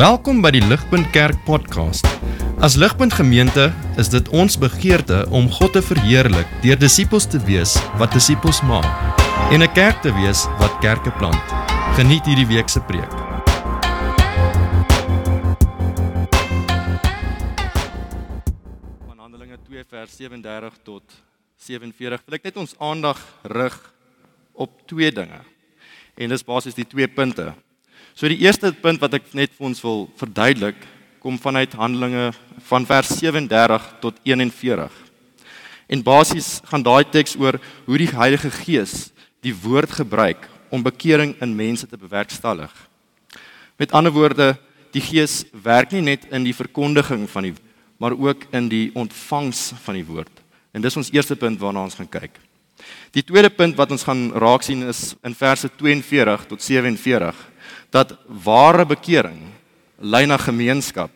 Welkom by die Ligpunt Kerk podcast. As Ligpunt Gemeente is dit ons begeerte om God te verheerlik deur disippels te wees wat disippels maak en 'n kerk te wees wat kerke plant. Geniet hierdie week se preek. van Handelinge 2 vers 37 tot 47 wil ek net ons aandag rig op twee dinge. En dis basies die twee punte. So die eerste punt wat ek net vir ons wil verduidelik, kom vanuit Handelinge van vers 37 tot 41. En basies gaan daai teks oor hoe die Heilige Gees die woord gebruik om bekering in mense te bewerkstellig. Met ander woorde, die Gees werk nie net in die verkondiging van die maar ook in die ontvangs van die woord. En dis ons eerste punt waarna ons gaan kyk. Die tweede punt wat ons gaan raak sien is in verse 42 tot 47 dat ware bekering lei na gemeenskap.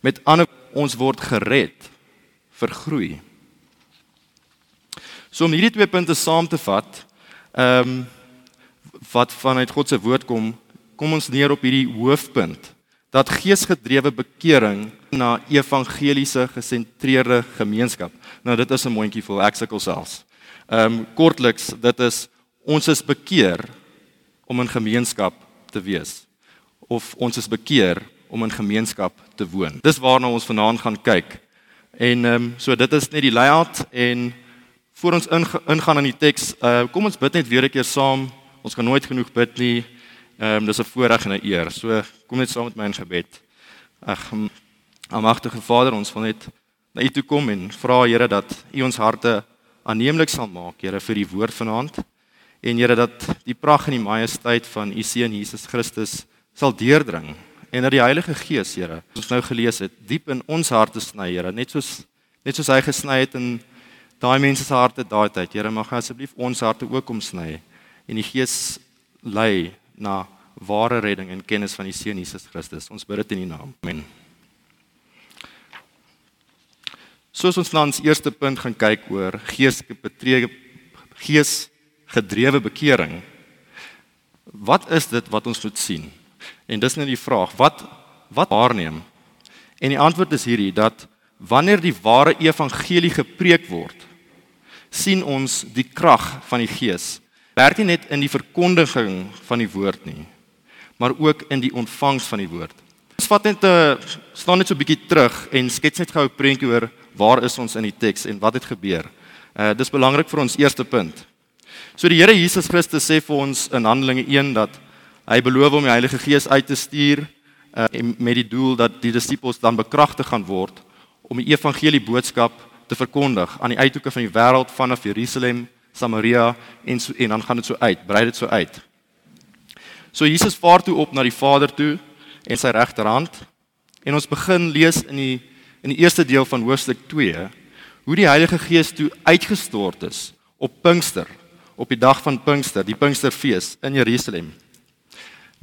Met ander ons word gered vir groei. So om hierdie twee punte saam te vat, ehm um, wat vanuit God se woord kom, kom ons neer op hierdie hoofpunt dat geesgedrewe bekering na evangeliese gesentreerde gemeenskap. Nou dit is 'n mondjie vol ek sukkel selfs. Ehm um, kortliks, dit is ons is bekeer om in gemeenskap te wees of ons is bekeer om in gemeenskap te woon. Dis waarna ons vanaand gaan kyk. En ehm um, so dit is net die layout en voor ons ingaan in die teks, uh, kom ons bid net weer 'n keer saam. Ons kan nooit genoeg bid nie. Ehm um, dis 'n voorreg en 'n eer. So kom net saam met my in gebed. Ag, almagtige Vader, ons wil net na U toe kom en vra Here dat U ons harte aanneemlik sal maak, Here, vir die woord vanaand. En Here dat die pragt en die majesteit van U seun Jesus Christus sal deurdring en dat die Heilige Gees, Here, ons nou gelees het, diep in ons harte sny, Here, net soos net soos hy gesny het in daai mense se harte daai tyd. Here, mag asseblief ons harte ook kom sny en die Gees lei na ware redding en kennis van die seun Jesus Christus. Ons bid dit in U naam. Amen. Soos ons na ons eerste punt gaan kyk oor geesbetree gees gedrewe bekering. Wat is dit wat ons moet sien? En dis net die vraag, wat wat waarneem? En die antwoord is hierdie dat wanneer die ware evangelie gepreek word, sien ons die krag van die Gees. Werk nie net in die verkondiging van die woord nie, maar ook in die ontvangs van die woord. Ons vat net 'n staan net so 'n bietjie terug en skets net gou 'n prentjie oor waar is ons in die teks en wat het gebeur. Uh dis belangrik vir ons eerste punt. So die Here Jesus Christus sê vir ons in Handelinge 1 dat hy beloof om die Heilige Gees uit te stuur uh met die doel dat die disippels dan bekragtig gaan word om die evangelie boodskap te verkondig aan die uithoeke van die wêreld vanaf Jerusalem, Samaria en so, en dan gaan dit so uit, brei dit so uit. So Jesus vaar toe op na die Vader toe en sy regterhand en ons begin lees in die in die eerste deel van hoofstuk 2 hoe die Heilige Gees toe uitgestort is op Pinkster, op die dag van Pinkster, die Pinksterfees in Jerusalem.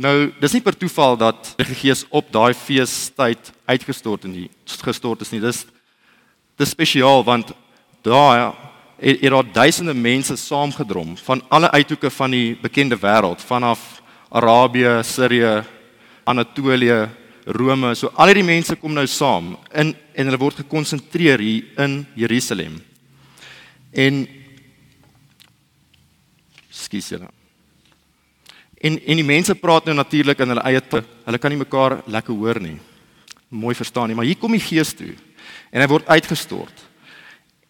Nou, dis nie per toeval dat die Gees op daai feestyd uitgestort en die gestort is nie. Dis dis spesiaal want daar het, het daar duisende mense saamgedrom van alle uithoeke van die bekende wêreld, vanaf Arabië, Sirië, Anatolië, Rome. So al hierdie mense kom nou saam in en hulle word gekonsentreer hier in Jerusalem. En skus julle. En en die mense praat nou natuurlik in hulle eie taal. Hulle kan nie mekaar lekker hoor nie. Mooi verstaan nie, maar hier kom die Gees toe en hy word uitgestort.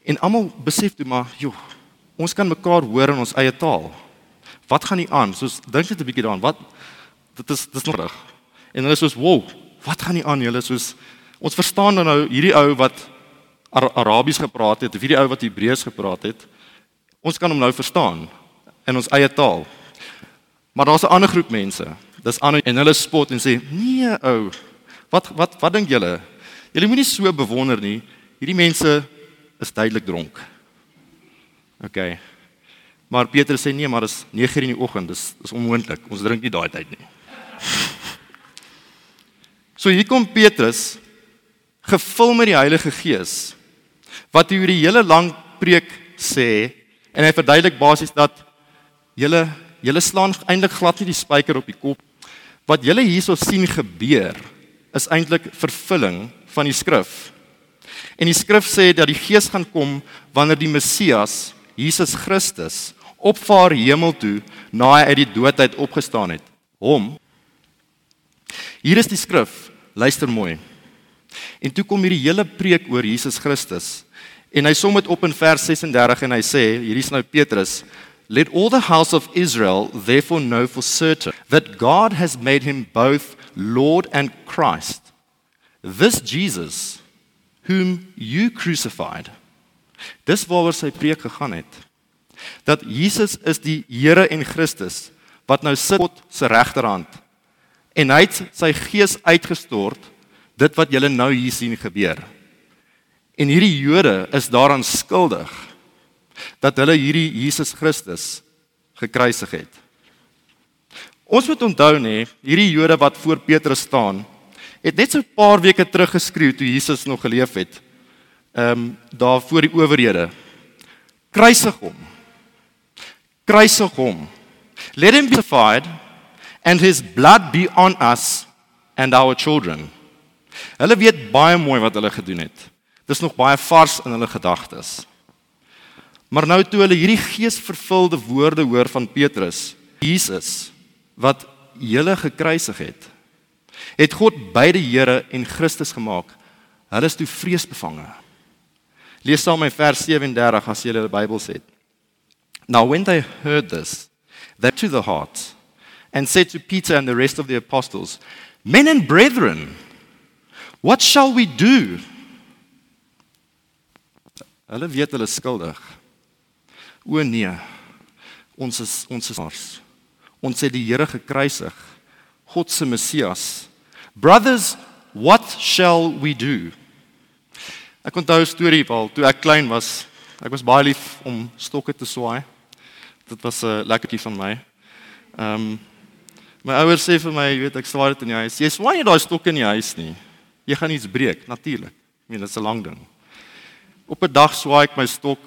En almal besef toe maar, joh, ons kan mekaar hoor in ons eie taal. Wat gaan nie aan? Soos dink net 'n bietjie daaraan. Wat dit is dis nog reg. En hulle is soos, "Wow, wat gaan nie aan julle soos ons verstaan dan nou hierdie ou wat Ar Arabies gepraat het of hierdie ou wat Hebreëus gepraat het. Ons kan hom nou verstaan in ons eie taal. Maar daar's 'n ander groep mense. Dis ander en hulle spot en sê: "Nee, ou. Wat wat wat dink julle? Julle moenie so bewonder nie. Hierdie mense is duidelik dronk." OK. Maar Petrus sê nee, maar dis 9:00 in die oggend. Dis is onmoontlik. Ons drink nie daai tyd nie. So hier kom Petrus gevul met die Heilige Gees wat oor die hele lang preek sê en hy verduidelik basies dat julle julle slaan eintlik glad nie die spyker op die kop wat julle hierso sien gebeur is eintlik vervulling van die skrif. En die skrif sê dat die Gees gaan kom wanneer die Messias, Jesus Christus, opvaar hemel toe na hy uit die dood uit opgestaan het. Hom. Hier is die skrif. Luister mooi. En toe kom hierdie hele preek oor Jesus Christus. En hy som dit op in vers 36 en hy sê, hierdie is nou Petrus, Let all the house of Israel therefore know for certain that God has made him both Lord and Christ. This Jesus whom you crucified. Dis waaroor sy preek gegaan het. Dat Jesus is die Here en Christus wat nou sit God se regterhand. En hy het sy gees uitgestort dit wat julle nou hier sien gebeur. En hierdie Jode is daaraan skuldig dat hulle hierdie Jesus Christus gekruisig het. Ons moet onthou nê, hierdie Jode wat voor Petrus staan, het net so 'n paar weke terug geskreeu toe Jesus nog geleef het. Ehm um, daar voor die owerhede. Kruisig hom. Kruisig hom. Let him be crucified and his blood be on us and our children. Hulle weet baie mooi wat hulle gedoen het. Dis nog baie vars in hulle gedagtes. Maar nou toe hulle hierdie geesvervulde woorde hoor van Petrus, Jesus wat hulle gekruisig het, het God beide Here en Christus gemaak. Hulle is toe vreesbevange. Lees saam my vers 37 as jy die Bybel sê. Now when they heard this, they to the heart and said to Peter and the rest of the apostles, Men and brethren, what shall we do? Hulle weet hulle skuldig. O nee. Ons is ons is mars. Ons het die Here gekruisig. God se Messias. Brothers, what shall we do? Ek onthou 'n storie waar toe ek klein was, ek was baie lief om stokke te swaai. Dit was 'n lekkertjie van my. Ehm um, my ouers sê vir my, jy weet, ek swaai dit in die huis. Jy swaai nie daai stokke in die huis nie. Jy gaan iets breek, natuurlik. Ek meen dit is 'n lang ding. Op 'n dag swaai ek my stok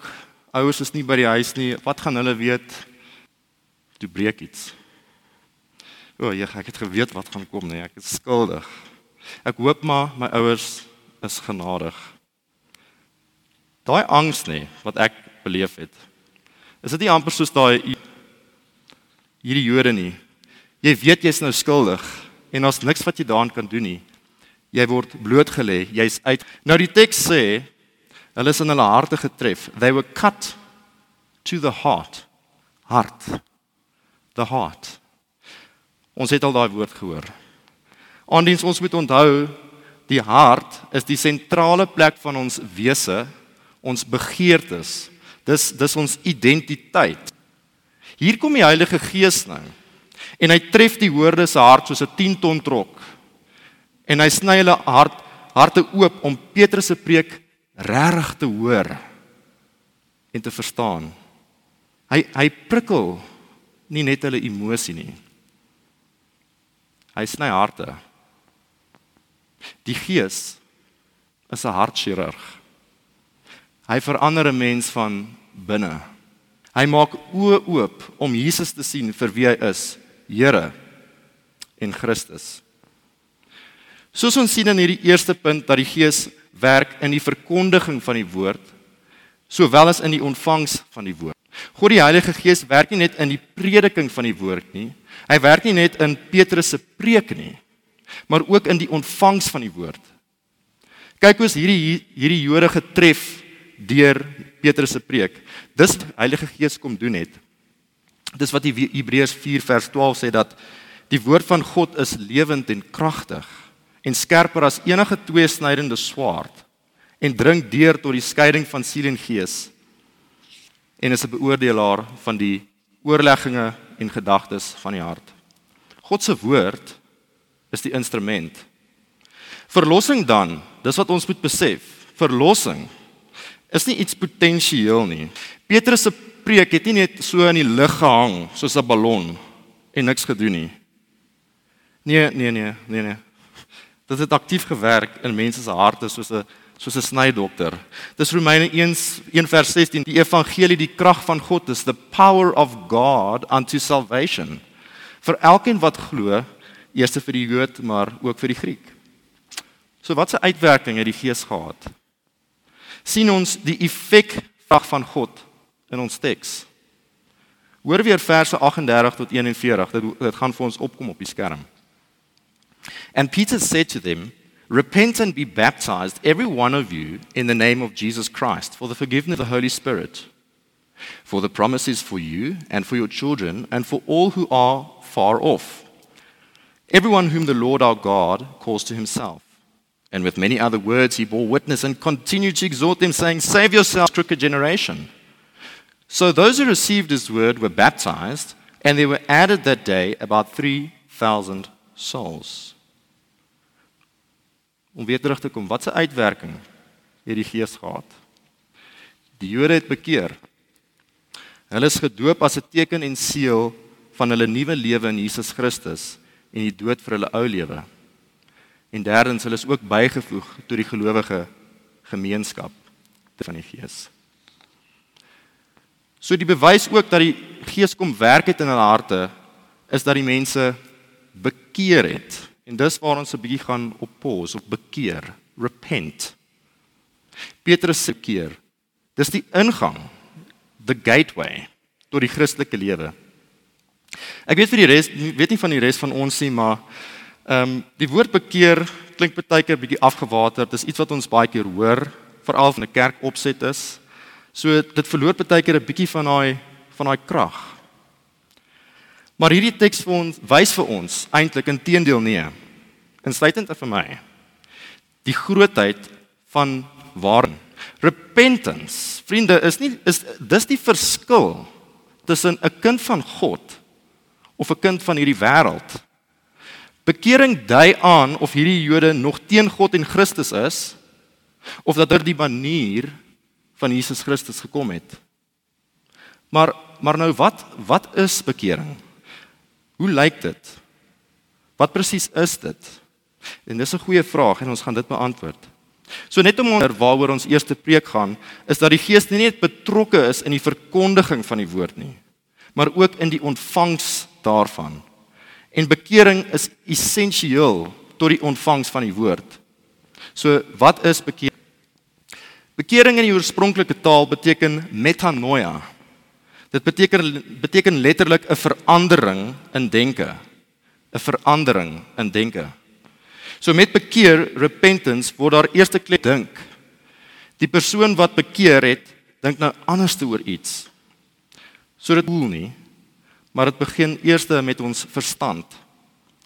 ouers is nie by die huis nie. Wat gaan hulle weet? Toe breek iets. O, ja, ek het geweet wat gaan kom, nee, ek is skuldig. Ek hoop maar my ouers is genadig. Daai angs nê wat ek beleef het. Is dit nie amper soos daai hierdie Jode nie? Jy weet jy's nou skuldig en daar's niks wat jy daaraan kan doen nie. Jy word blootgelê, jy's uit. Nou die teks sê Hulle is in hulle harte getref. They were cut to the heart. Hart. The heart. Ons het al daai woord gehoor. Aandiens ons moet onthou die hart is die sentrale plek van ons wese, ons begeertes. Dis dis ons identiteit. Hier kom die Heilige Gees nou. En hy tref die woorde se hart soos 'n 10 ton trok. En hy sny hulle hart harte oop om Petrus se preek regtig te hoor en te verstaan. Hy hy prikkel nie net hulle emosie nie. Hy sny harte. Die Gees is 'n hartchirurg. Hy verander 'n mens van binne. Hy maak oë oop om Jesus te sien vir wie hy is, Here en Christus. Soos ons sien in hierdie eerste punt dat die Gees werk in die verkondiging van die woord sowel as in die ontvangs van die woord. God die Heilige Gees werk nie net in die prediking van die woord nie. Hy werk nie net in Petrus se preek nie, maar ook in die ontvangs van die woord. Kyk hoe hierdie hierdie Jode getref deur Petrus se preek. Dis Heilige Gees kom doen het. Dis wat die Hebreërs 4 vers 12 sê dat die woord van God is lewend en kragtig en skerper as enige tweesnydende swaard en dring deur tot die skeiding van siel en gees en is 'n beoordelaar van die oorlegginge en gedagtes van die hart. God se woord is die instrument. Verlossing dan, dis wat ons moet besef. Verlossing is nie iets potensieel nie. Petrus se preek het nie net so in die lug gehang soos 'n ballon en niks gedoen nie. Nee, nee, nee, nee, nee. Dit het aktief gewerk in mense se harte soos 'n soos 'n snydokter. Dis Romeine 1 1 vers 16. Die evangelie, die krag van God is the power of God unto salvation vir elkeen wat glo, eers vir die Jood, maar ook vir die Griek. So wat 'n uitwerking het die Gees gehad? sien ons die effek van God in ons teks. Hoor weer verse 38 tot 41. Dit dit gaan vir ons opkom op die skerm. And Peter said to them, Repent and be baptized, every one of you, in the name of Jesus Christ, for the forgiveness of the Holy Spirit. For the promise is for you and for your children and for all who are far off, everyone whom the Lord our God calls to himself. And with many other words, he bore witness and continued to exhort them, saying, Save yourselves, crooked generation. So those who received his word were baptized, and there were added that day about 3,000 souls. Om weer terug te kom, wat 'n uitwerking het die Gees gehad? Die Jode het bekeer. Hulle is gedoop as 'n teken en seël van hulle nuwe lewe in Jesus Christus en die dood vir hulle ou lewe. En derdens, hulle is ook bygevoeg tot die gelowige gemeenskap van die Gees. So die bewys ook dat die Gees kom werk het in hulle harte is dat die mense bekeer het. En dis waar ons 'n bietjie gaan op pause, op bekeer, repent. Petrus se keer. Dis die ingang, the gateway tot die Christelike lewe. Ek weet vir die res, weet nie van die res van ons nie, maar Ehm um, die woord bekeer klink baie keer bietjie afgewater. Dit is iets wat ons baie keer hoor, veral in 'n kerk opset is. So dit verloor baie keer 'n bietjie van daai van daai krag. Maar hierdie teks vir ons wys vir ons eintlik inteendeel nee. Insluitend vir my. Die grootheid van waar repentance. Vriende, is nie is dis die verskil tussen 'n kind van God of 'n kind van hierdie wêreld. Bekering dui aan of hierdie Jode nog teen God en Christus is of dat hulle die manier van Jesus Christus gekom het. Maar maar nou wat wat is bekering? Hoe lyk dit? Wat presies is dit? En dis 'n goeie vraag en ons gaan dit beantwoord. So net om onder waaroor ons eerste preek gaan, is dat die Gees nie net betrokke is in die verkondiging van die woord nie, maar ook in die ontvangs daarvan. En bekering is essensieel tot die ontvangs van die woord. So wat is bekering? Bekering in die oorspronklike taal beteken metanoia. Dit beteken beteken letterlik 'n verandering in denke. 'n Verandering in denke. So met bekeer, repentance, word daar eerste klep dink. Die persoon wat bekeer het, dink nou anders oor iets. So dit voel nie Maar dit begin eers met ons verstand,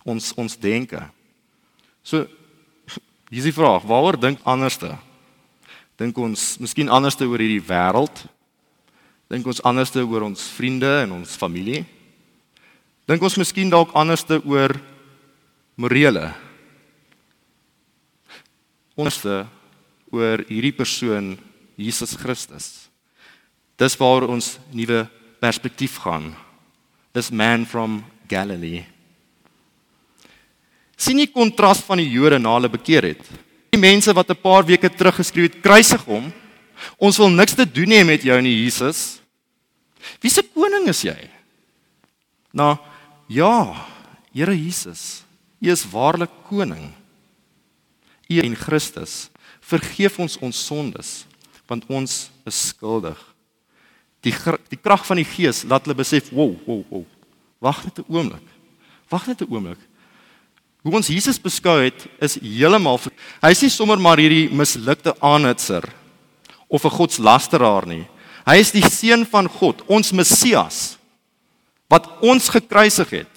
ons ons denke. So hier is die vraag, waaroor dink anderste? Dink ons miskien anderste oor hierdie wêreld? Dink ons anderste oor ons vriende en ons familie? Dink ons miskien dalk anderste oor morele? Onderste oor hierdie persoon Jesus Christus. Dis waar ons nuwe perspektief gaan this man from Galilee. sien jy kontras van die Jode na hulle bekeer het? Die mense wat 'n paar weke terug geskryf het, kruisig hom. Ons wil niks te doen hê met jou nie, Jesus. Wie se koning is jy? Nou, ja, Here Jesus, U is waarlik koning. U en Christus, vergeef ons ons sondes, want ons is skuldig die die krag van die gees laat hulle besef, wow, wow, wow. Wag net 'n oomblik. Wag net 'n oomblik. Hoe ons Jesus beskou het is heeltemal hy is nie sommer maar hierdie mislukte aanhitser of 'n godslasteraar nie. Hy is die seun van God, ons Messias wat ons gekruisig het.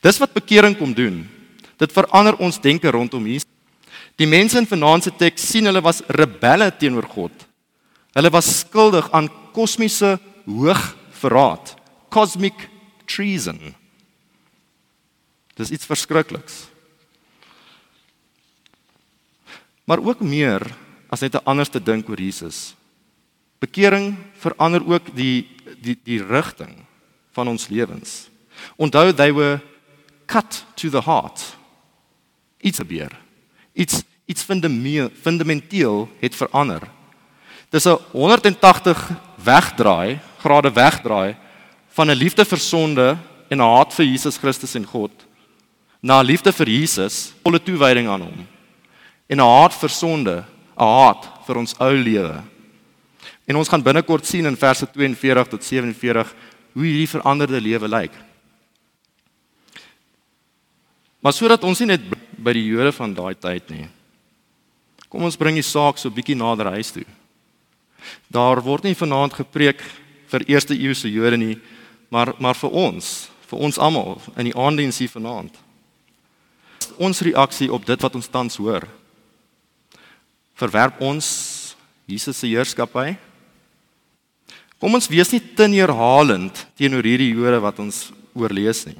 Dis wat bekering kom doen. Dit verander ons denke rondom Jesus. Die mense in vanaand se teks sien hulle was rebelle teenoor God. Hulle was skuldig aan kosmiese hoogverraad, cosmic treason. Dis iets verskrikliks. Maar ook meer as net 'n anderste dink oor Jesus. Bekering verander ook die die die rigting van ons lewens. Onthou they were cut to the heart. Iets gebeur. Iets iets fundamenteel het verander. Dis 'n 180 wegdraai, grade wegdraai van 'n liefde vir sonde en 'n haat vir Jesus Christus en God na 'n liefde vir Jesus, volle toewyding aan hom en 'n haat vir sonde, haat vir ons ou lewe. En ons gaan binnekort sien in verse 42 tot 47 hoe hierdie veranderde lewe lyk. Maar sodat ons nie net by die Jode van daai tyd nie. Kom ons bring die saak so bietjie nader huis toe. Daar word nie vanaand gepreek vir eerste eeuse Jode nie, maar maar vir ons, vir ons almal in die aanddiens hier vanaand. Ons reaksie op dit wat ons tans hoor. Verwerp ons Jesus se heerskappy? Kom ons wees nie te neerhalend teenoor hierdie Jode wat ons oorlees nie.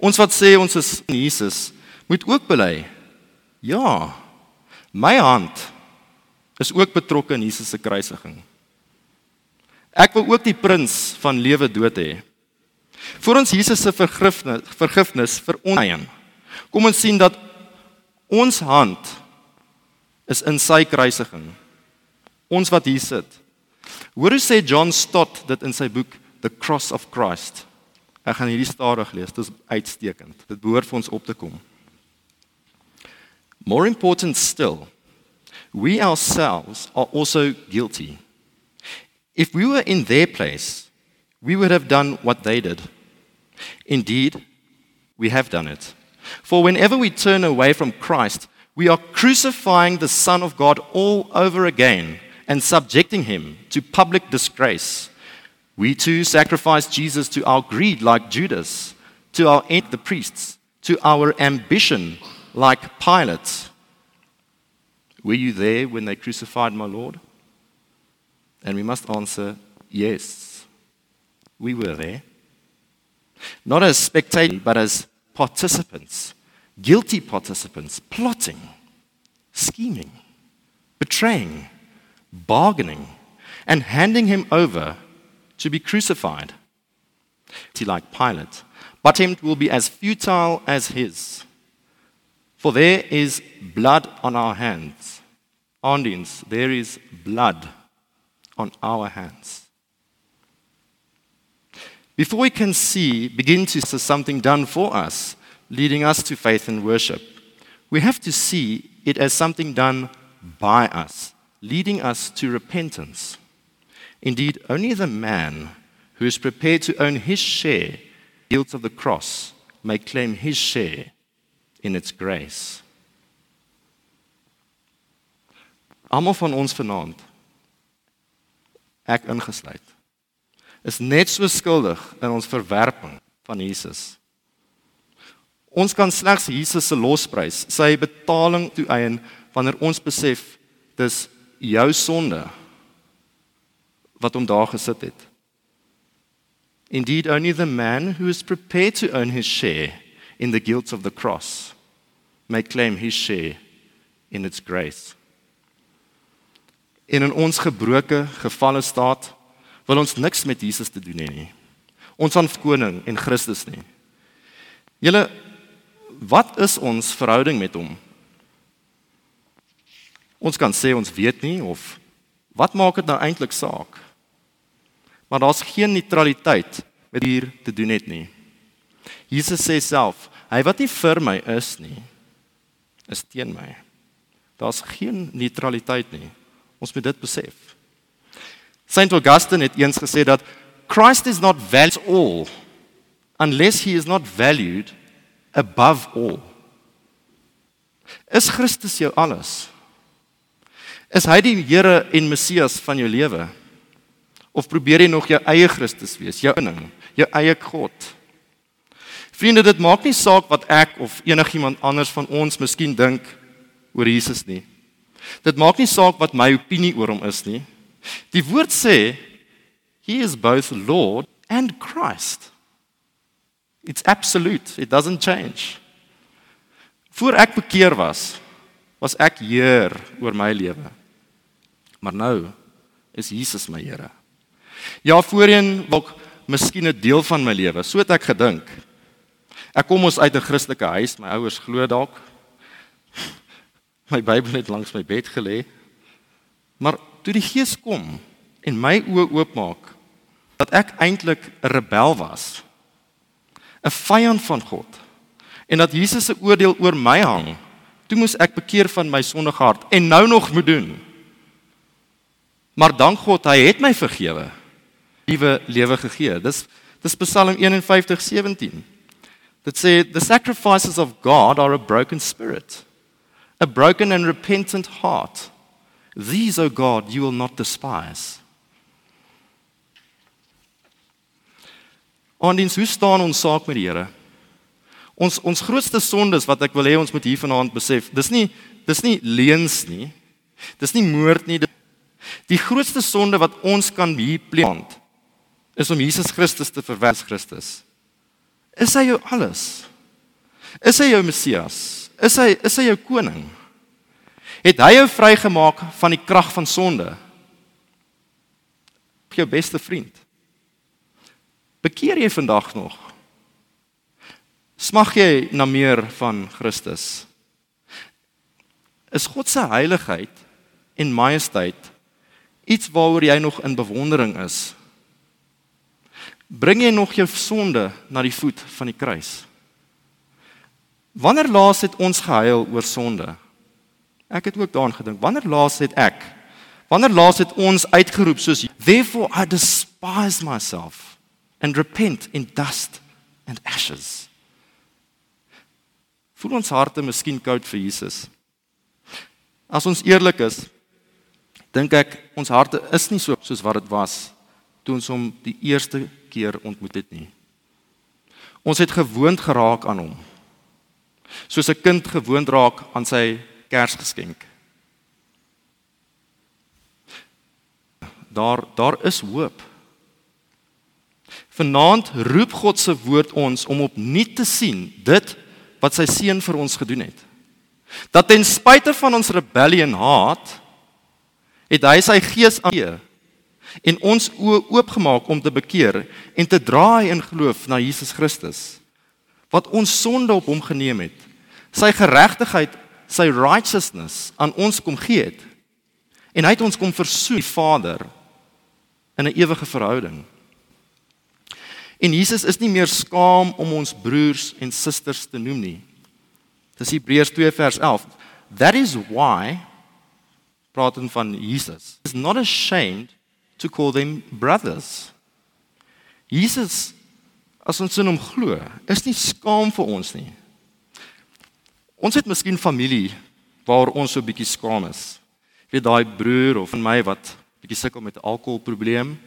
Ons wat sê ons is Jesus, moet ook bely. Ja. My hand is ook betrokke in Jesus se kruisiging. Ek wil ook die prins van lewe dood hê. Vir ons Jesus se vergifnis, vergifnis vir ons eien. Kom ons sien dat ons hand is in sy kruisiging. Ons wat hier sit. Hoor hoe sê John Stott dit in sy boek The Cross of Christ. Ek gaan hierdie stadig lees. Dit is uitstekend. Dit behoort vir ons op te kom. More important still, we ourselves are also guilty. If we were in their place, we would have done what they did. Indeed, we have done it. For whenever we turn away from Christ, we are crucifying the Son of God all over again and subjecting him to public disgrace. We too sacrifice Jesus to our greed, like Judas, to our end, the priests, to our ambition, like Pilate. Were you there when they crucified my Lord? And we must answer, yes, we were there. Not as spectators, but as participants, guilty participants, plotting, scheming, betraying, bargaining, and handing him over to be crucified. Like Pilate, but him will be as futile as his. For there is blood on our hands. Audience, there is blood on our hands. Before we can see, begin to see something done for us, leading us to faith and worship, we have to see it as something done by us, leading us to repentance. Indeed, only the man who is prepared to own his share guilt of the cross may claim his share in its grace. Almal van ons vanaand ek ingesluit is net so skuldig in ons verwerping van Jesus. Ons kan slegs Jesus se losprys, sy betaling toeëien wanneer ons besef dis jou sonde wat hom daar gesit het. Indeed, only the man who is prepared to own his share in the guilt of the cross may claim his share in its grace. In 'n ons gebroke, gefalle staat wil ons niks met Jesus te doen hê nie. Ons aan koning en Christus nie. Julle wat is ons verhouding met hom? Ons kan sê ons weet nie of wat maak dit nou eintlik saak? Maar daar's geen neutraliteit met hier te doen het nie. Jesus sê self, hy wat nie vir my is nie, is teen my. Daar's geen neutraliteit nie. Ons moet dit besef. Saint Augustine het eens gesê dat Christ is not valued all unless he is not valued above all. Is Christus jou alles? Is hy die Here en Messias van jou lewe? Of probeer jy nog jou eie Christus wees, jou inning, jou eie God? Vriende, dit maak nie saak wat ek of enigiemand anders van ons miskien dink oor Jesus nie. Dit maak nie saak wat my opinie oor hom is nie. Die woord sê he is both Lord and Christ. It's absolute. It doesn't change. Voor ek bekeer was, was ek heer oor my lewe. Maar nou is Jesus my Here. Ja, voorheen was miskien 'n deel van my lewe, so het ek gedink. Ek kom ons uit 'n Christelike huis, my ouers glo dalk. My Bybel het langs my bed gelê. Maar toe die Gees kom en my oë oopmaak dat ek eintlik 'n rebel was, 'n vyand van God en dat Jesus se oordeel oor my hang, Toe moes ek bekeer van my sondige hart en nou nog moet doen. Maar dank God, hy het my vergewe. Nuwe lewe gegee. Dis dis Psalm 51:17. Dit sê the sacrifices of God are a broken spirit, a broken and repentant heart. These, O God, you will not despise. Ondiens, hoe staan ons saak met die Here? Ons ons grootste sondes wat ek wil hê ons moet hier vanaand besef, dis nie dis nie leuns nie. Dis nie moord nie. Die grootste sonde wat ons kan hier pleeg is om Jesus Christus te verwers Christus. Is hy jou alles? Is hy jou Messias? Is hy is hy jou koning? Het hy jou vrygemaak van die krag van sonde? Jou beste vriend. Bekeer jy vandag nog? Smag jy na meer van Christus? Is God se heiligheid en majesteit iets waaroor jy nog in bewondering is? Bring jy nog jou sonde na die voet van die kruis? Wanneer laas het ons gehuil oor sonde? Ek het ook daaraan gedink. Wanneer laas het ek? Wanneer laas het ons uitgeroep soos Therefore I despise myself and repent in dust and ashes. Voel ons harte miskien koud vir Jesus? As ons eerlik is, dink ek ons harte is nie so soos wat dit was toe ons hom die eerste keer ontmoet het nie. Ons het gewoond geraak aan hom. Soos 'n kind gewoond raak aan sy Kersgeskenk. Daar daar is hoop. Vanaand roep God se woord ons om opnuut te sien dit wat sy seun vir ons gedoen het. Dat ten spyte van ons rebellie en haat het hy sy gees aan en ons oë oopgemaak om te bekeer en te draai in geloof na Jesus Christus wat ons sonde op hom geneem het. Sy geregtigheid, sy righteousness aan ons kom gee het. En hy het ons kom versoen Vader in 'n ewige verhouding. En Jesus is nie meer skaam om ons broers en susters te noem nie. Dis Hebreërs 2 vers 11. That is why praat ons van Jesus. Is not ashamed to call them brothers. Jesus as ons in hom glo, is nie skaam vir ons nie. Ons het miskien familie waar ons so bietjie skaam is. Weet daai broer of van my wat bietjie sukkel met 'n alkoholprobleem.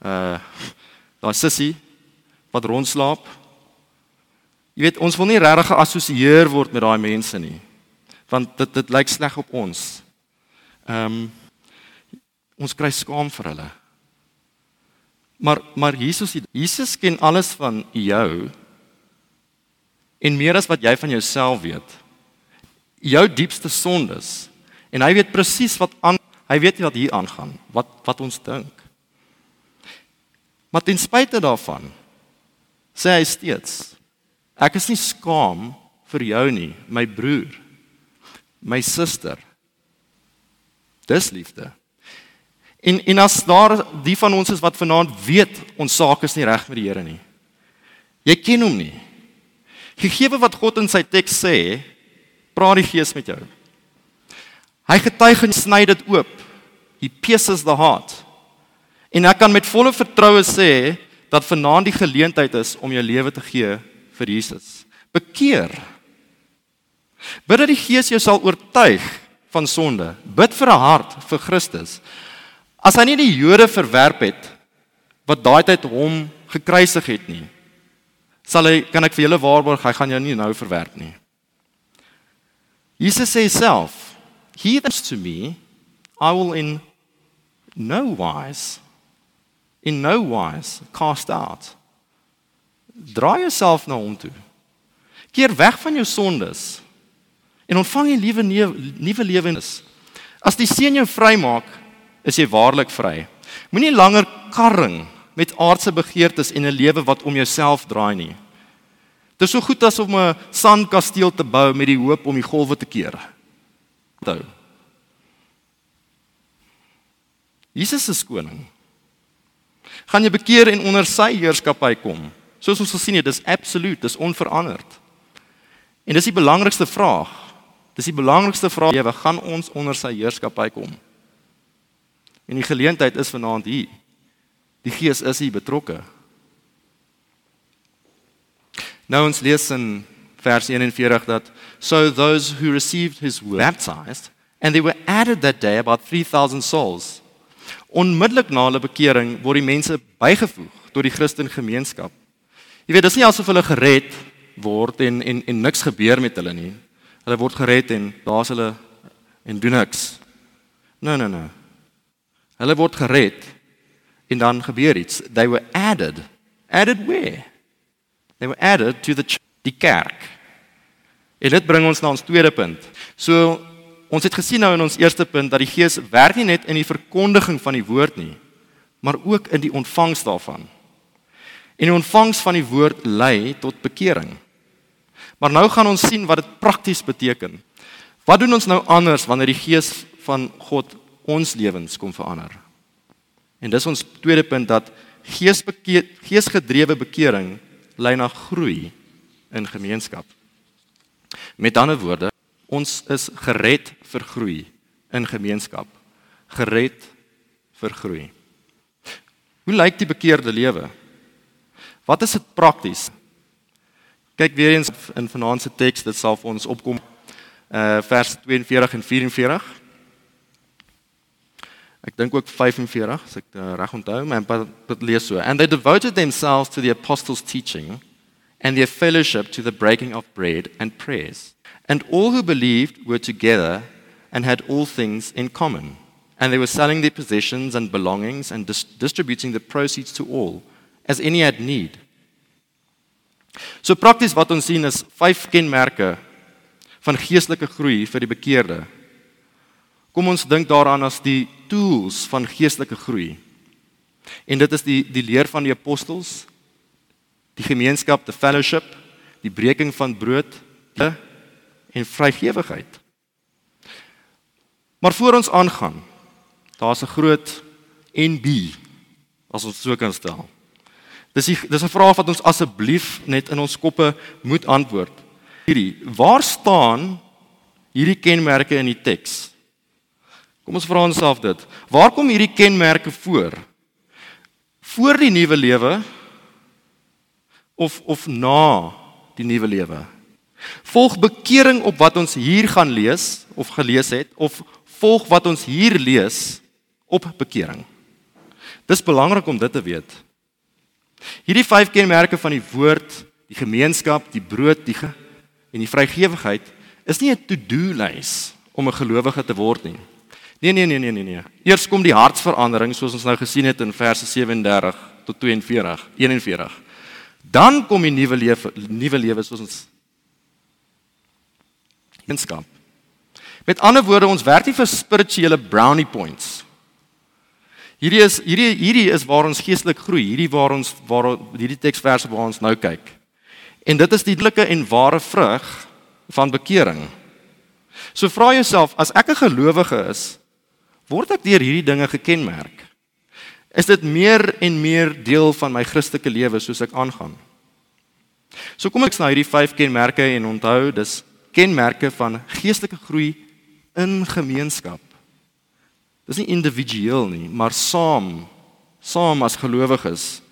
Uh daai sussie wat rondslaap. Jy weet, ons wil nie regtig geassosieer word met daai mense nie. Want dit dit lyk sleg op ons. Ehm um, ons kry skaam vir hulle. Maar maar Jesus Jesus ken alles van jou en meer as wat jy van jouself weet. Jou diepste sondes en hy weet presies wat aan hy weet wat hier aangaan, wat wat ons dink. Maar ten spyte daarvan sê hy steeds ek is nie skaam vir jou nie my broer my suster. Dis liefde. En en as daar die van ons is wat vanaand weet ons saak is nie reg met die Here nie jy ken hom nie. Gegee wat God in sy teks sê praat die gees met jou. Hy getuig en sny dit oop. He pierces the heart. En ek kan met volle vertroue sê dat vanaand die geleentheid is om jou lewe te gee vir Jesus. Bekeer. Bid dat die Gees jou sal oortuig van sonde. Bid vir 'n hart vir Christus. As hy nie die Jode verwerp het wat daai tyd hom gekruisig het nie, sal hy kan ek vir julle waarborg hy gaan jou nie nou verwerp nie. Jesus sê self, "He that to me, I will in no wise in no wise cast out. Draai jouself na hom toe. Keer weg van jou sondes en ontvang 'n nuwe nuwe lewe. As die Seun jou vrymaak, is jy waarlik vry. Moenie langer karring met aardse begeertes en 'n lewe wat om jouself draai nie. Dit is so goed as om 'n sandkasteel te bou met die hoop om die golwe te keer. Onthou. Jesus is koning gaan jy bekeer en onder sy heerskappy kom. Soos ons gesien het, dis absoluut, dis onveranderd. En dis die belangrikste vraag Dis die belangrikste vraag lewe, gaan ons onder sy heerskappy kom? En die geleentheid is vanaand hier. Die Gees is hier betrokke. Nou ons lees in vers 41 dat so those who received his word baptized and they were added that day about 3000 souls. Onmiddellik na hulle bekering word die mense bygevoeg tot die Christen gemeenskap. Jy weet, dis nie asof hulle gered word en en en niks gebeur met hulle nie. Hulle word gered en daar's hulle en doen niks. Nee nee nee. Hulle word gered en dan gebeur iets. They were added. Added where? They were added to the die kerk. En dit bring ons na ons tweede punt. So ons het gesien nou in ons eerste punt dat die Gees werk nie net in die verkondiging van die woord nie, maar ook in die ontvangs daarvan. En die ontvangs van die woord lei tot bekering. Maar nou gaan ons sien wat dit prakties beteken. Wat doen ons nou anders wanneer die Gees van God ons lewens kom verander? En dis ons tweede punt dat geesgedrewe bekering lei na groei in gemeenskap. Met ander woorde, ons is gered vir groei in gemeenskap. Gered vir groei. Hoe lyk die bekeerde lewe? Wat is dit prakties? Kyk weer eens in vanaand se teks, dit sal vir ons opkom uh vers 42 en 44. Ek dink ook 45 as ek uh, reg onthou, maar dit lees so. And they devoted themselves to the apostles' teaching and their fellowship to the breaking of bread and prayers. And all who believed were together and had all things in common. And they were selling their possessions and belongings and dis distributing the proceeds to all as any had need. So prakties wat ons sien is vyf kenmerke van geestelike groei vir die bekeerde. Kom ons dink daaraan as die tools van geestelike groei. En dit is die die leer van die apostels, die gemeenskap, the fellowship, die breking van brood en vrygewigheid. Maar voor ons aangaan, daar's 'n groot NB as ons so kan stel. Dis die, dis 'n vraag wat ons asseblief net in ons koppe moet antwoord. Hierdie, waar staan hierdie kenmerke in die teks? Kom ons vra onsself dit. Waar kom hierdie kenmerke voor? Voor die nuwe lewe of of na die nuwe lewe? Volg bekering op wat ons hier gaan lees of gelees het of volg wat ons hier lees op bekering? Dis belangrik om dit te weet. Hierdie vyf kenmerke van die woord, die gemeenskap, die brood, die en die vrygewigheid is nie 'n to-do lys om 'n gelowige te word nie. Nee nee nee nee nee nee. Eers kom die hartsverandering soos ons nou gesien het in verse 37 tot 42, 41. Dan kom die nuwe lewe, nuwe lewe soos ons gemeenskap. Met ander woorde, ons werk nie vir spirituele brownie points Hierdie is hierdie hierdie is waar ons geestelik groei. Hierdie waar ons waar hierdie teksverse waar ons nou kyk. En dit is die ditlike en ware vrug van bekering. So vra jouself, as ek 'n gelowige is, word ek deur hierdie dinge gekenmerk? Is dit meer en meer deel van my Christelike lewe soos ek aangaan? So kom ek na hierdie vyf kenmerke en onthou, dis kenmerke van geestelike groei in gemeenskap. Dis nie individueel nie, maar saam, saam as gelowiges.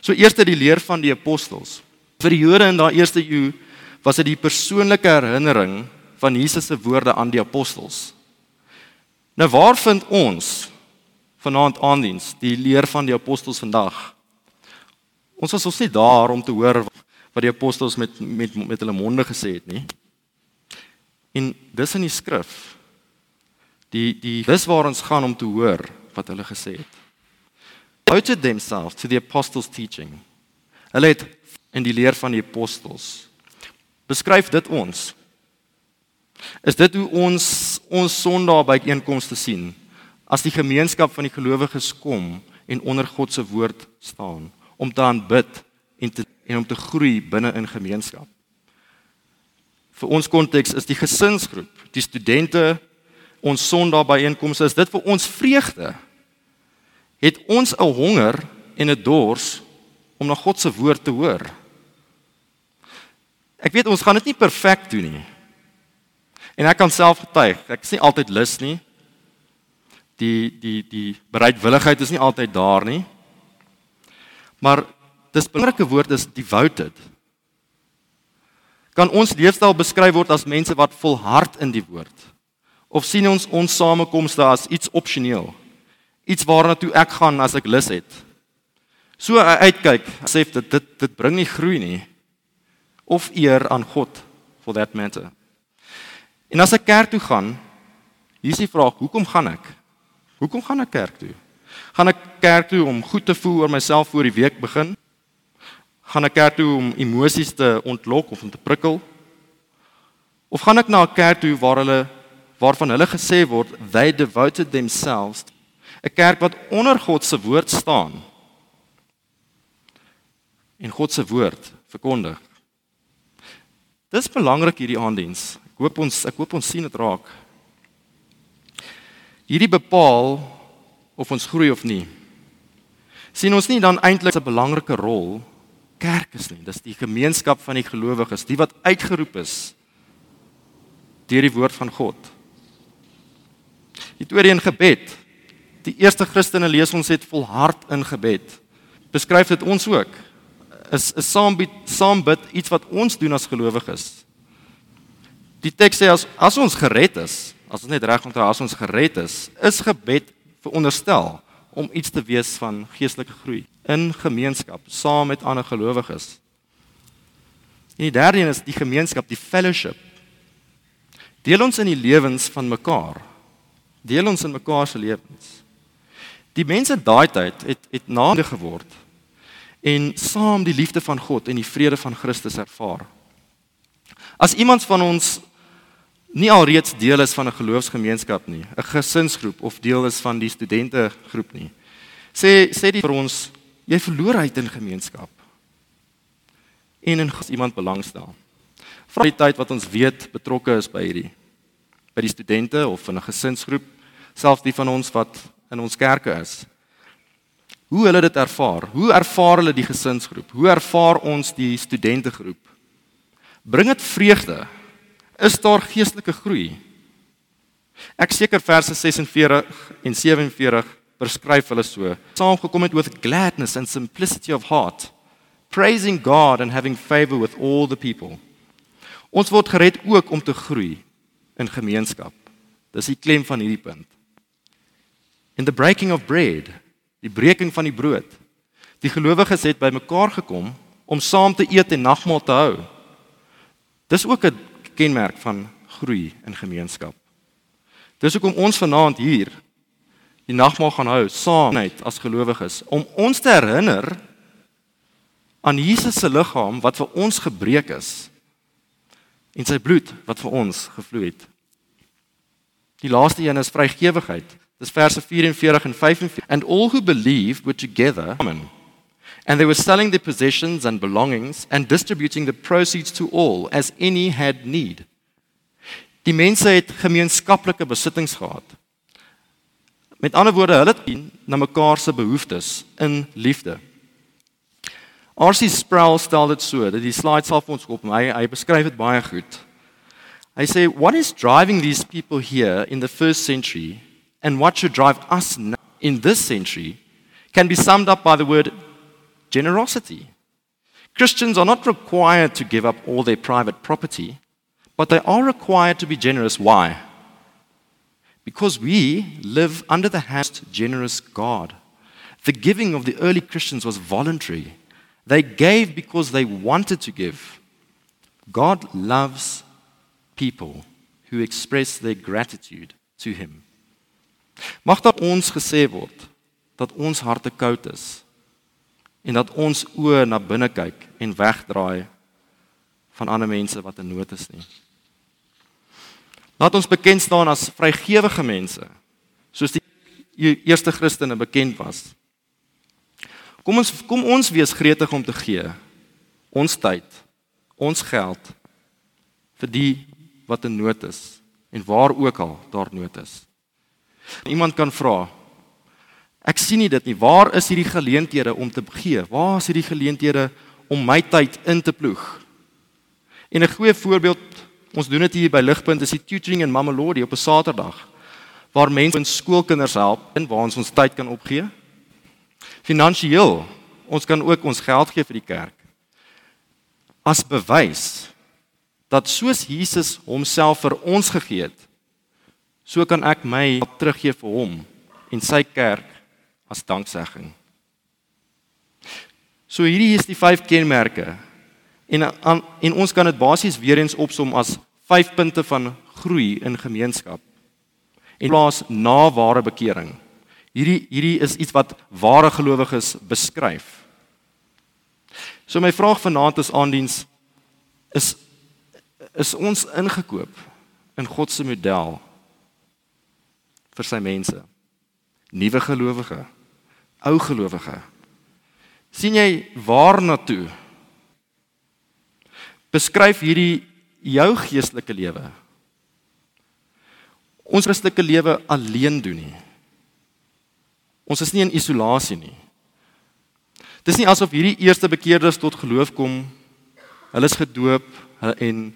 So eerste die leer van die apostels. Vir die Jode in daai eerste eeu was dit die persoonlike herinnering van Jesus se woorde aan die apostels. Nou waar vind ons vanaand aandiens die leer van die apostels vandag? Ons was ons nie daar om te hoor wat die apostels met met met hulle monde gesê het nie. En dis in die skrif. Die die dis waar ons gaan om te hoor wat hulle gesê het. Devoted themselves to the apostles teaching. Hulle het in die leer van die apostels beskryf dit ons. Is dit hoe ons ons Sondag by einkomste sien as die gemeenskap van die gelowiges kom en onder God se woord staan om te aanbid en te en om te groei binne in gemeenskap. Vir ons konteks is die gesinsgroep, die studente, ons Sondag byeenkomste is dit vir ons vreugde. Het ons 'n honger en 'n dors om na God se woord te hoor. Ek weet ons gaan dit nie perfek doen nie. En ek kan self getuig, ek is nie altyd lus nie. Die die die bereidwilligheid is nie altyd daar nie. Maar dis belangrike woord is devoted. Kan ons leefstyl beskryf word as mense wat volhard in die woord? Of sien ons ons samekomste as iets opsioneel? Iets waarna toe ek gaan as ek lus het? So uitkyk, sê dit dit dit bring nie groei nie of eer aan God for that matter. En as ek kerk toe gaan, hier is die vraag, hoekom gaan ek? Hoekom gaan ek kerk toe? Gaan ek kerk toe om goed te voel oor myself voor die week begin? Gaan ek kerk toe om emosies te ontlok of om te prikkel? Of gaan ek na 'n kerk toe waar hulle waarvan hulle gesê word they devoted themselves 'n kerk wat onder God se woord staan en God se woord verkondig. Dis belangrik hierdie aandiens. Ek hoop ons ek hoop ons sien dit raak. Hierdie bepaal of ons groei of nie. sien ons nie dan eintlik 'n belangrike rol kerk is nie. Dis die gemeenskap van die gelowiges, die wat uitgeroep is deur die woord van God. Die tweede in gebed. Die eerste Christene lees ons het volhard in gebed. Beskryf dit ons ook. Is 'n saam bid, saam bid iets wat ons doen as gelowiges. Die teks sê as as ons gered is, as ons net reg onthou as ons gered is, is gebed veronderstel om iets te wees van geestelike groei in gemeenskap saam met ander gelowiges. En die derde een is die gemeenskap, die fellowship. Deel ons in die lewens van mekaar. Deel ons in mekaar se lewens. Die mense daai tyd het het nader geword en saam die liefde van God en die vrede van Christus ervaar. As iemand van ons nie alreeds deel is van 'n geloofsgemeenskap nie, 'n gesinsgroep of deel is van die studentegroep nie. Sê sê dit vir ons, jy verloor uit in gemeenskap. En in God iemand belangstel. Vra die tyd wat ons weet betrokke is by hierdie by die studente of in 'n gesinsgroep, selfs die van ons wat in ons kerke is. Hoe hulle dit ervaar? Hoe ervaar hulle die gesinsgroep? Hoe ervaar ons die studentegroep? Bring dit vreugde is daar geestelike groei. Ek seker verse 46 en 47 beskryf hulle so. Saamgekom het with gladness and simplicity of heart, praising God and having favor with all the people. Ons word gered ook om te groei in gemeenskap. Dis die klem van hierdie punt. In the breaking of bread, die breking van die brood. Die gelowiges het bymekaar gekom om saam te eet en nagmaal te hou. Dis ook 'n kenmerk van groei in gemeenskap. Dis hoekom ons vanaand hier die nagmaal gaan hou saam net as gelowiges om ons te herinner aan Jesus se liggaam wat vir ons gebreek is en sy bloed wat vir ons gevloei het. Die laaste een is vrygewigheid. Dis verse 44 en 45 and all who believe were together amen And they were selling their possessions and belongings and distributing the proceeds to all as any had need. Die mense het gemeenskaplike besittings gehad. Met ander woorde, hulle het na mekaar se behoeftes in liefde. R.C. Sproul stel dit so, dat die slide sal vir ons kom. Hy hy beskryf dit baie goed. Hy sê what is driving these people here in the first century and what should drive us now in this century can be summed up by the word generosity. Christians are not required to give up all their private property, but they are required to be generous. Why? Because we live under the hand of generous God. The giving of the early Christians was voluntary. They gave because they wanted to give. God loves people who express their gratitude to him. Mag dat ons gesê word dat ons harte koud is en dat ons oë na binne kyk en wegdraai van ander mense wat in nood is nie. Laat ons bekend staan as vrygewige mense, soos die eerste Christene bekend was. Kom ons kom ons wees gretig om te gee. Ons tyd, ons geld vir die wat in nood is en waar ook al daar nood is. Iemand kan vra, Ek sien nie dit nie. Waar is hierdie geleenthede om te gee? Waar is hierdie geleenthede om my tyd in te ploeg? En 'n goeie voorbeeld Ons doen dit hier by Ligpunt, dis die tutoring in Mamelodi op 'n Saterdag waar mense in skoolkinders help en waar ons ons tyd kan opgee. Finansieel, ons kan ook ons geld gee vir die kerk. As bewys dat soos Jesus homself vir ons gegee het, so kan ek my teruggee vir hom en sy kerk as danksegging. So hierdie is die vyf kenmerke En aan, en ons kan dit basies weer eens opsom as 5 punte van groei in gemeenskap. En plaas na ware bekering. Hierdie hierdie is iets wat ware gelowiges beskryf. So my vraag vanaand is aandiens is is ons ingekoop in God se model vir sy mense. Nuwe gelowige, ou gelowige. sien jy waarna toe beskryf hierdie jou geestelike lewe. Ons Christelike lewe alleen doen nie. Ons is nie in isolasie nie. Dis nie asof hierdie eerste bekeerdes tot geloof kom, hulle is gedoop en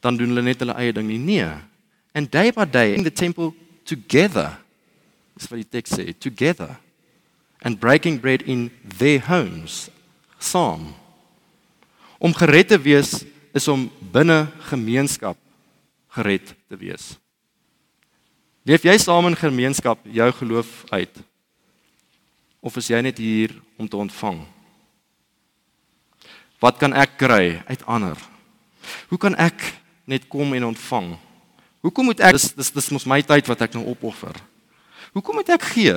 dan doen hulle net hulle eie ding nie. Nee. And day by day in the temple together. Dis wat die teks sê, together. And breaking bread in their homes. Psalm Om gered te wees is om binne gemeenskap gered te wees. Leef jy saam in gemeenskap jou geloof uit? Of is jy net hier om te ontvang? Wat kan ek kry uit ander? Hoe kan ek net kom en ontvang? Hoekom moet ek dis dis dis mos my tyd wat ek nou opoffer? Hoekom moet ek gee?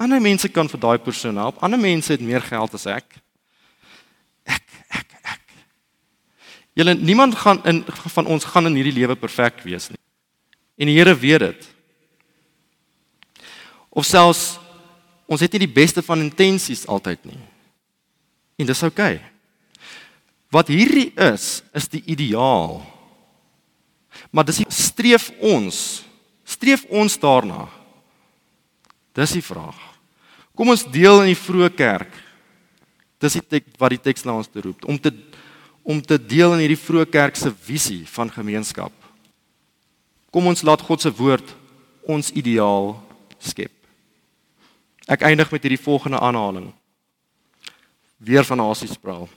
Ander mense kan vir daai persoon help. Ander mense het meer geld as ek. Julle niemand gaan in van ons gaan in hierdie lewe perfek wees nie. En die Here weet dit. Of selfs ons het nie die beste van intensies altyd nie. En dis oukei. Okay. Wat hierdie is, is die ideaal. Maar dis streef ons, streef ons daarna. Dis die vraag. Kom ons deel in die vroeë kerk. Dis die tek, wat die teks na ons toe roep om te om te deel in hierdie vroeë kerk se visie van gemeenskap. Kom ons laat God se woord ons ideaal skep. Ek eindig met hierdie volgende aanhaling. Weer van Asiespraal.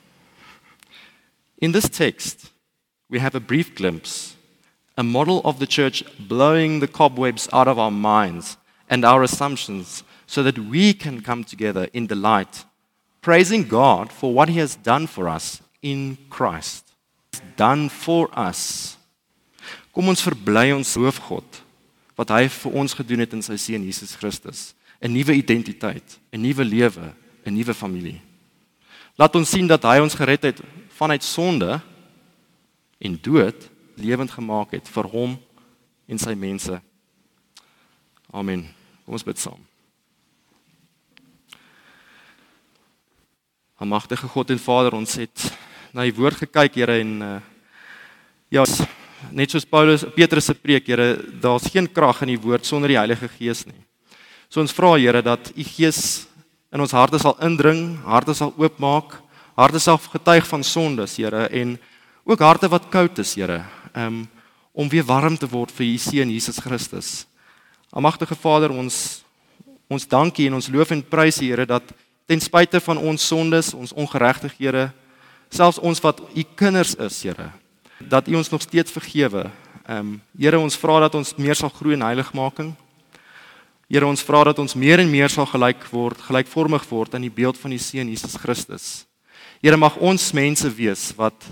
In this text, we have a brief glimpse, a model of the church blowing the cobwebs out of our minds and our assumptions so that we can come together in delight, praising God for what He has done for us in Christ done for us. Kom ons verbly ons hoofgod wat hy vir ons gedoen het in sy seun Jesus Christus, 'n nuwe identiteit, 'n nuwe lewe, 'n nuwe familie. Laat ons sien dat hy ons gered het vanuit sonde en dood lewend gemaak het vir hom en sy mense. Amen. Kom ons bid saam. Almagtige God en Vader, ons het na die woord gekyk, Here en uh, ja, net soos Paulus Petrus se preek, Here, daar's geen krag in die woord sonder die Heilige Gees nie. So ons vra Here dat u Gees in ons harte sal indring, harte sal oopmaak, harte sal getuig van sondes, Here, en ook harte wat koud is, Here, um, om weer warm te word vir u seun Jesus Christus. Almagtige Vader, ons ons dankie en ons loof en prys U Here dat ten spyte van ons sondes, ons ongeregtighede, selfs ons wat u kinders is, Here, dat u ons nog steeds vergewe. Ehm um, Here, ons vra dat ons meer sal groei in heiligmaking. Here, ons vra dat ons meer en meer sal gelyk word, gelykvormig word aan die beeld van die Seun Jesus Christus. Here, mag ons mense wees wat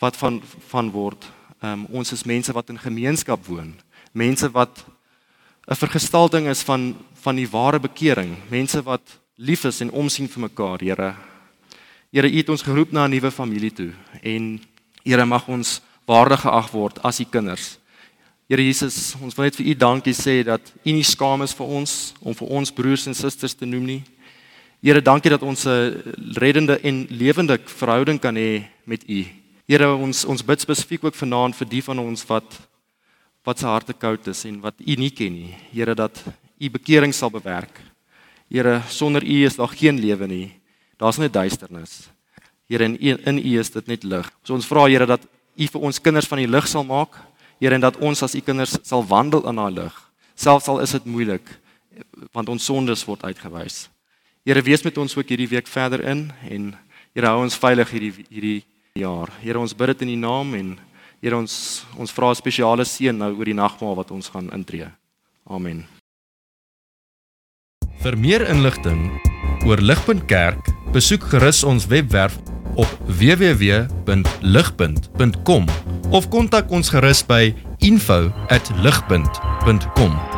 wat van van word. Ehm um, ons is mense wat in gemeenskap woon, mense wat 'n vergestalting is van van die ware bekering, mense wat lief is en omsien vir mekaar, Here. Here, U het ons geroep na 'n nuwe familie toe en Here mag ons waardig geag word as U kinders. Here Jesus, ons wil net vir U dankie sê dat U nie skaam is vir ons om vir ons broers en susters te noem nie. Here, dankie dat ons 'n reddende en lewende verhouding kan hê met U. Here, ons ons bid spesifiek ook vanaand vir die van ons wat wat se harte koud is en wat U nie ken nie. Here, dat U bekering sal bewerk. Here, sonder U is daar geen lewe nie. Daar's net duisternis. Here in in U is dit net lig. So ons vra Here dat U vir ons kinders van die lig sal maak, Here, en dat ons as U kinders sal wandel in daai lig, selfs al is dit moeilik want ons sondes word uitgewys. Here, wees met ons ook hierdie week verder in en Here hou ons veilig hierdie hierdie jaar. Here, ons bid dit in U naam en Here ons ons vra 'n spesiale seën nou oor die nagmaal wat ons gaan intree. Amen. Vir meer inligting oor Ligpunt Kerk, besoek gerus ons webwerf op www.ligpunt.com of kontak ons gerus by info@ligpunt.com